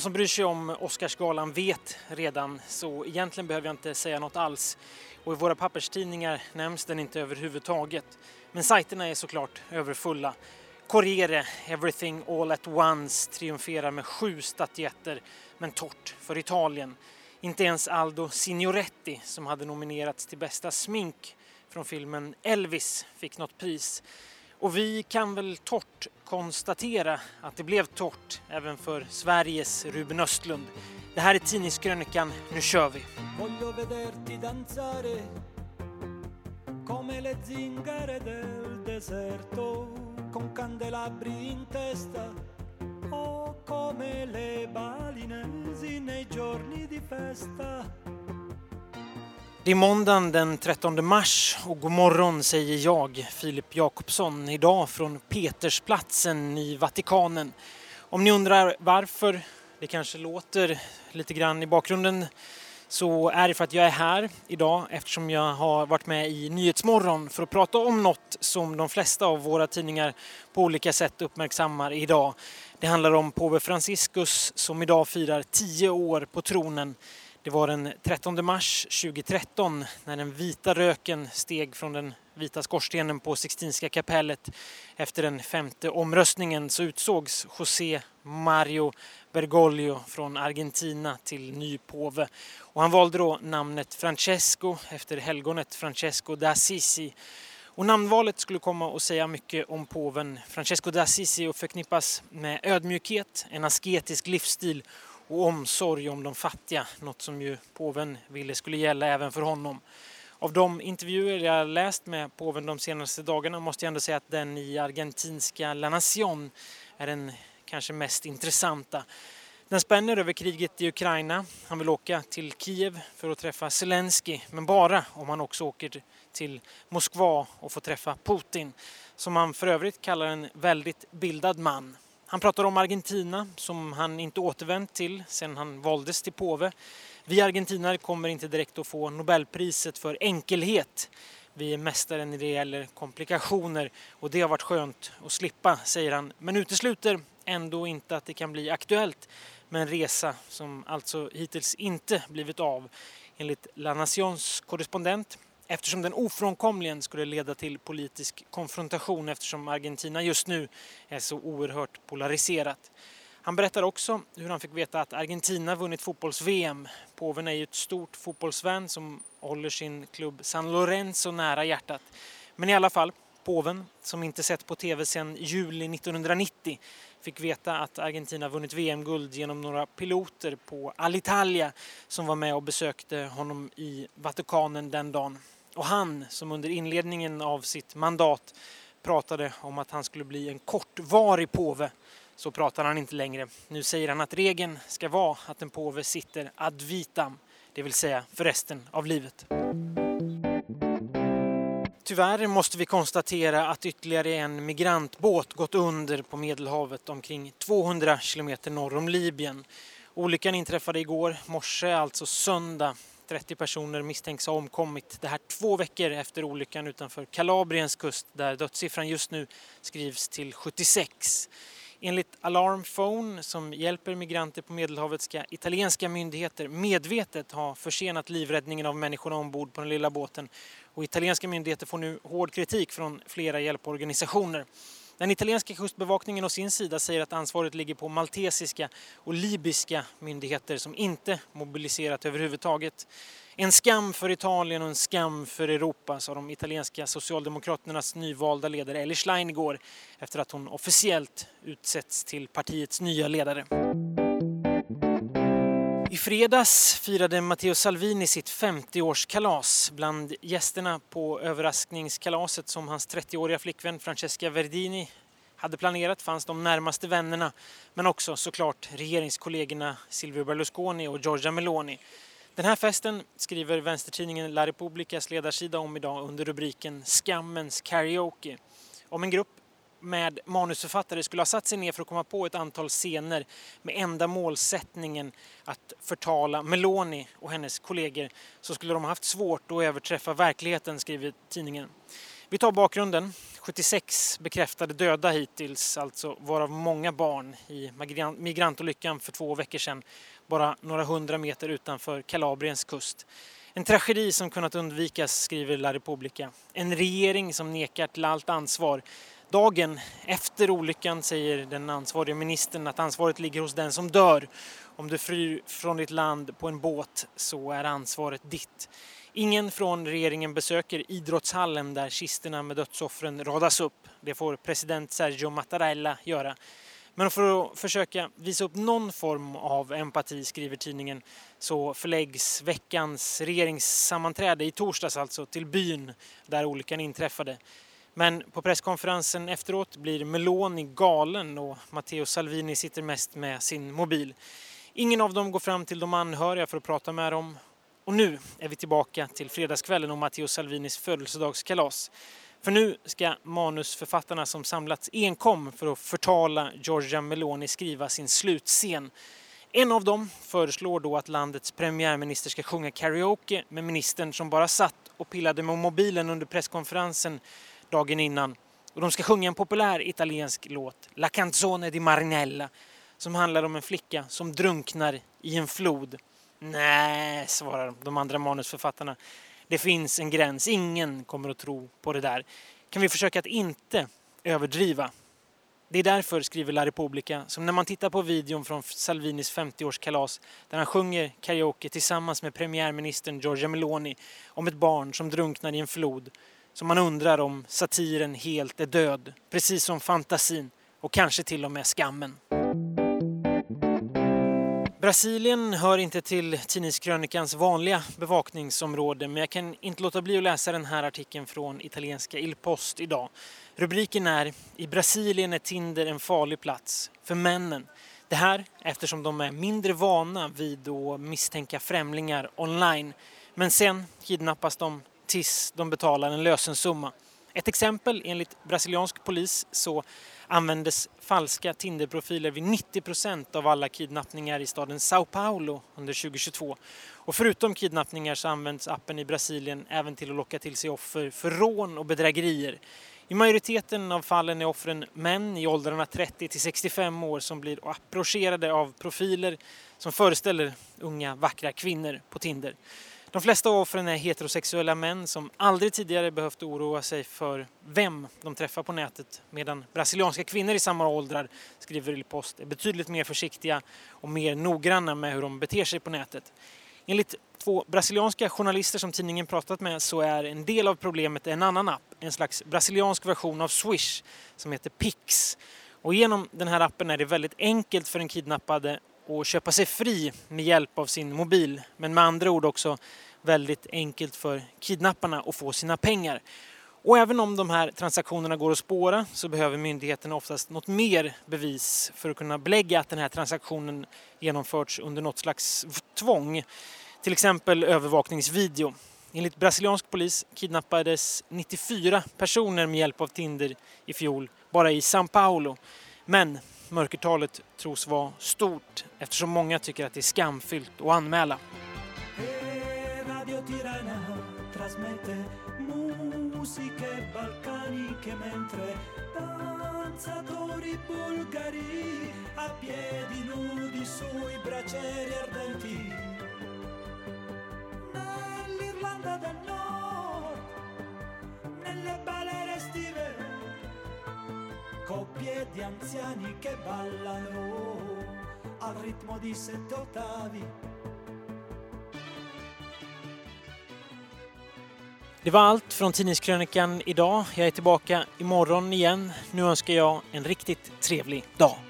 De som bryr sig om Oscarsgalan vet redan, så egentligen behöver jag inte säga något alls. Och i våra papperstidningar nämns den inte överhuvudtaget. Men sajterna är såklart överfulla. Corriere, Everything All At Once triumferar med sju statyetter, men torrt för Italien. Inte ens Aldo Signoretti, som hade nominerats till bästa smink från filmen Elvis, fick något pris. Och vi kan väl torrt konstatera att det blev torrt även för Sveriges Ruben Östlund. Det här är Tidningskrönikan, nu kör vi! Voglio vederti danzare come le zingare del deserto con candelabri in testa o come le balinesi nei giorni di festa det är måndagen den 13 mars och god morgon säger jag, Filip Jakobsson, idag från Petersplatsen i Vatikanen. Om ni undrar varför det kanske låter lite grann i bakgrunden så är det för att jag är här idag eftersom jag har varit med i Nyhetsmorgon för att prata om något som de flesta av våra tidningar på olika sätt uppmärksammar idag. Det handlar om påve Franciscus som idag firar tio år på tronen. Det var den 13 mars 2013 när den vita röken steg från den vita skorstenen på Sixtinska kapellet. Efter den femte omröstningen så utsågs José Mario Bergoglio från Argentina till ny påve. Och han valde då namnet Francesco efter helgonet Francesco d'Assisi. Och namnvalet skulle komma att säga mycket om påven Francesco d'Assisi och förknippas med ödmjukhet, en asketisk livsstil och omsorg om de fattiga, något som ju påven ville skulle gälla även för honom. Av de intervjuer jag läst med påven de senaste dagarna måste jag ändå säga att den i argentinska La Nación är den kanske mest intressanta. Den spänner över kriget i Ukraina. Han vill åka till Kiev för att träffa Zelensky, men bara om han också åker till Moskva och får träffa Putin, som han för övrigt kallar en väldigt bildad man. Han pratar om Argentina som han inte återvänt till sedan han valdes till påve. Vi argentinare kommer inte direkt att få Nobelpriset för enkelhet. Vi är mästare när det gäller komplikationer och det har varit skönt att slippa, säger han. Men utesluter ändå inte att det kan bli aktuellt med en resa som alltså hittills inte blivit av. Enligt La Nations korrespondent eftersom den ofrånkomligen skulle leda till politisk konfrontation eftersom Argentina just nu är så oerhört polariserat. Han berättar också hur han fick veta att Argentina vunnit fotbolls-VM. Påven är ju ett stort fotbollsvän som håller sin klubb San Lorenzo nära hjärtat. Men i alla fall, påven, som inte sett på tv sedan juli 1990, fick veta att Argentina vunnit VM-guld genom några piloter på Alitalia som var med och besökte honom i Vatikanen den dagen. Och han som under inledningen av sitt mandat pratade om att han skulle bli en kortvarig påve så pratar han inte längre. Nu säger han att regeln ska vara att en påve sitter ad vitam, det vill säga för resten av livet. Tyvärr måste vi konstatera att ytterligare en migrantbåt gått under på Medelhavet omkring 200 kilometer norr om Libyen. Olyckan inträffade igår morse, alltså söndag 30 personer misstänks ha omkommit. Det här två veckor efter olyckan utanför Kalabriens kust där dödssiffran just nu skrivs till 76. Enligt Alarm Phone som hjälper migranter på Medelhavet ska italienska myndigheter medvetet ha försenat livräddningen av människorna ombord på den lilla båten. Och italienska myndigheter får nu hård kritik från flera hjälporganisationer. Den italienska kustbevakningen å sin sida säger att ansvaret ligger på maltesiska och libyska myndigheter som inte mobiliserat överhuvudtaget. En skam för Italien och en skam för Europa, sa de italienska socialdemokraternas nyvalda ledare Ellie Schlein igår efter att hon officiellt utsetts till partiets nya ledare. I fredags firade Matteo Salvini sitt 50-årskalas. Bland gästerna på överraskningskalaset som hans 30-åriga flickvän Francesca Verdini hade planerat fanns de närmaste vännerna men också såklart regeringskollegorna Silvio Berlusconi och Giorgia Meloni. Den här festen skriver vänstertidningen La Republicas ledarsida om idag under rubriken Skammens karaoke. Om en grupp med manusförfattare skulle ha satt sig ner för att komma på ett antal scener med enda målsättningen att förtala Meloni och hennes kollegor så skulle de ha haft svårt att överträffa verkligheten, skriver tidningen. Vi tar bakgrunden. 76 bekräftade döda hittills, alltså varav många barn i migrantolyckan för två veckor sedan, bara några hundra meter utanför Kalabriens kust. En tragedi som kunnat undvikas, skriver La Repubblica. En regering som nekar till allt ansvar. Dagen efter olyckan säger den ansvariga ministern att ansvaret ligger hos den som dör. Om du flyr från ditt land på en båt så är ansvaret ditt. Ingen från regeringen besöker idrottshallen där kisterna med dödsoffren radas upp. Det får president Sergio Mattarella göra. Men för att försöka visa upp någon form av empati, skriver tidningen, så förläggs veckans regeringssammanträde i torsdags alltså till byn där olyckan inträffade. Men på presskonferensen efteråt blir Meloni galen och Matteo Salvini sitter mest med sin mobil. Ingen av dem går fram till de anhöriga för att prata med dem och nu är vi tillbaka till fredagskvällen och Matteo Salvinis födelsedagskalas. För nu ska manusförfattarna som samlats enkom för att förtala Giorgia Meloni skriva sin slutscen. En av dem föreslår då att landets premiärminister ska sjunga karaoke med ministern som bara satt och pillade med mobilen under presskonferensen dagen innan. Och de ska sjunga en populär italiensk låt, La canzone di Marinella, som handlar om en flicka som drunknar i en flod. Nej, svarar de andra manusförfattarna. Det finns en gräns. Ingen kommer att tro på det där. Kan vi försöka att inte överdriva? Det är därför, skriver La Repubblica, som när man tittar på videon från Salvinis 50-årskalas där han sjunger karaoke tillsammans med premiärministern Giorgia Meloni om ett barn som drunknar i en flod, så man undrar om satiren helt är död, precis som fantasin och kanske till och med skammen. Brasilien hör inte till tidningskrönikans vanliga bevakningsområde men jag kan inte låta bli att läsa den här artikeln från italienska Il Post idag. Rubriken är I Brasilien är Tinder en farlig plats för männen. Det här eftersom de är mindre vana vid att misstänka främlingar online. Men sen kidnappas de tills de betalar en lösensumma. Ett exempel enligt brasiliansk polis så användes falska Tinderprofiler vid 90 procent av alla kidnappningar i staden Sao Paulo under 2022. Och förutom kidnappningar så används appen i Brasilien även till att locka till sig offer för rån och bedrägerier. I majoriteten av fallen är offren män i åldrarna 30 till 65 år som blir approcherade av profiler som föreställer unga vackra kvinnor på Tinder. De flesta av offren är heterosexuella män som aldrig tidigare behövt oroa sig för vem de träffar på nätet medan brasilianska kvinnor i samma åldrar, skriver Il Post, är betydligt mer försiktiga och mer noggranna med hur de beter sig på nätet. Enligt två brasilianska journalister som tidningen pratat med så är en del av problemet en annan app, en slags brasiliansk version av Swish som heter Pix. Och genom den här appen är det väldigt enkelt för den kidnappade och köpa sig fri med hjälp av sin mobil. Men med andra ord också väldigt enkelt för kidnapparna att få sina pengar. Och även om de här transaktionerna går att spåra så behöver myndigheterna oftast något mer bevis för att kunna belägga att den här transaktionen genomförts under något slags tvång. Till exempel övervakningsvideo. Enligt brasiliansk polis kidnappades 94 personer med hjälp av Tinder i fjol bara i São Paulo. Men mörkertalet tros vara stort eftersom många tycker att det är skamfyllt att anmäla. musiche anziani che ballano al ritmo di sette ottavi. Det var allt från Tidningskrönikan idag. Jag är tillbaka imorgon igen. Nu önskar jag en riktigt trevlig dag.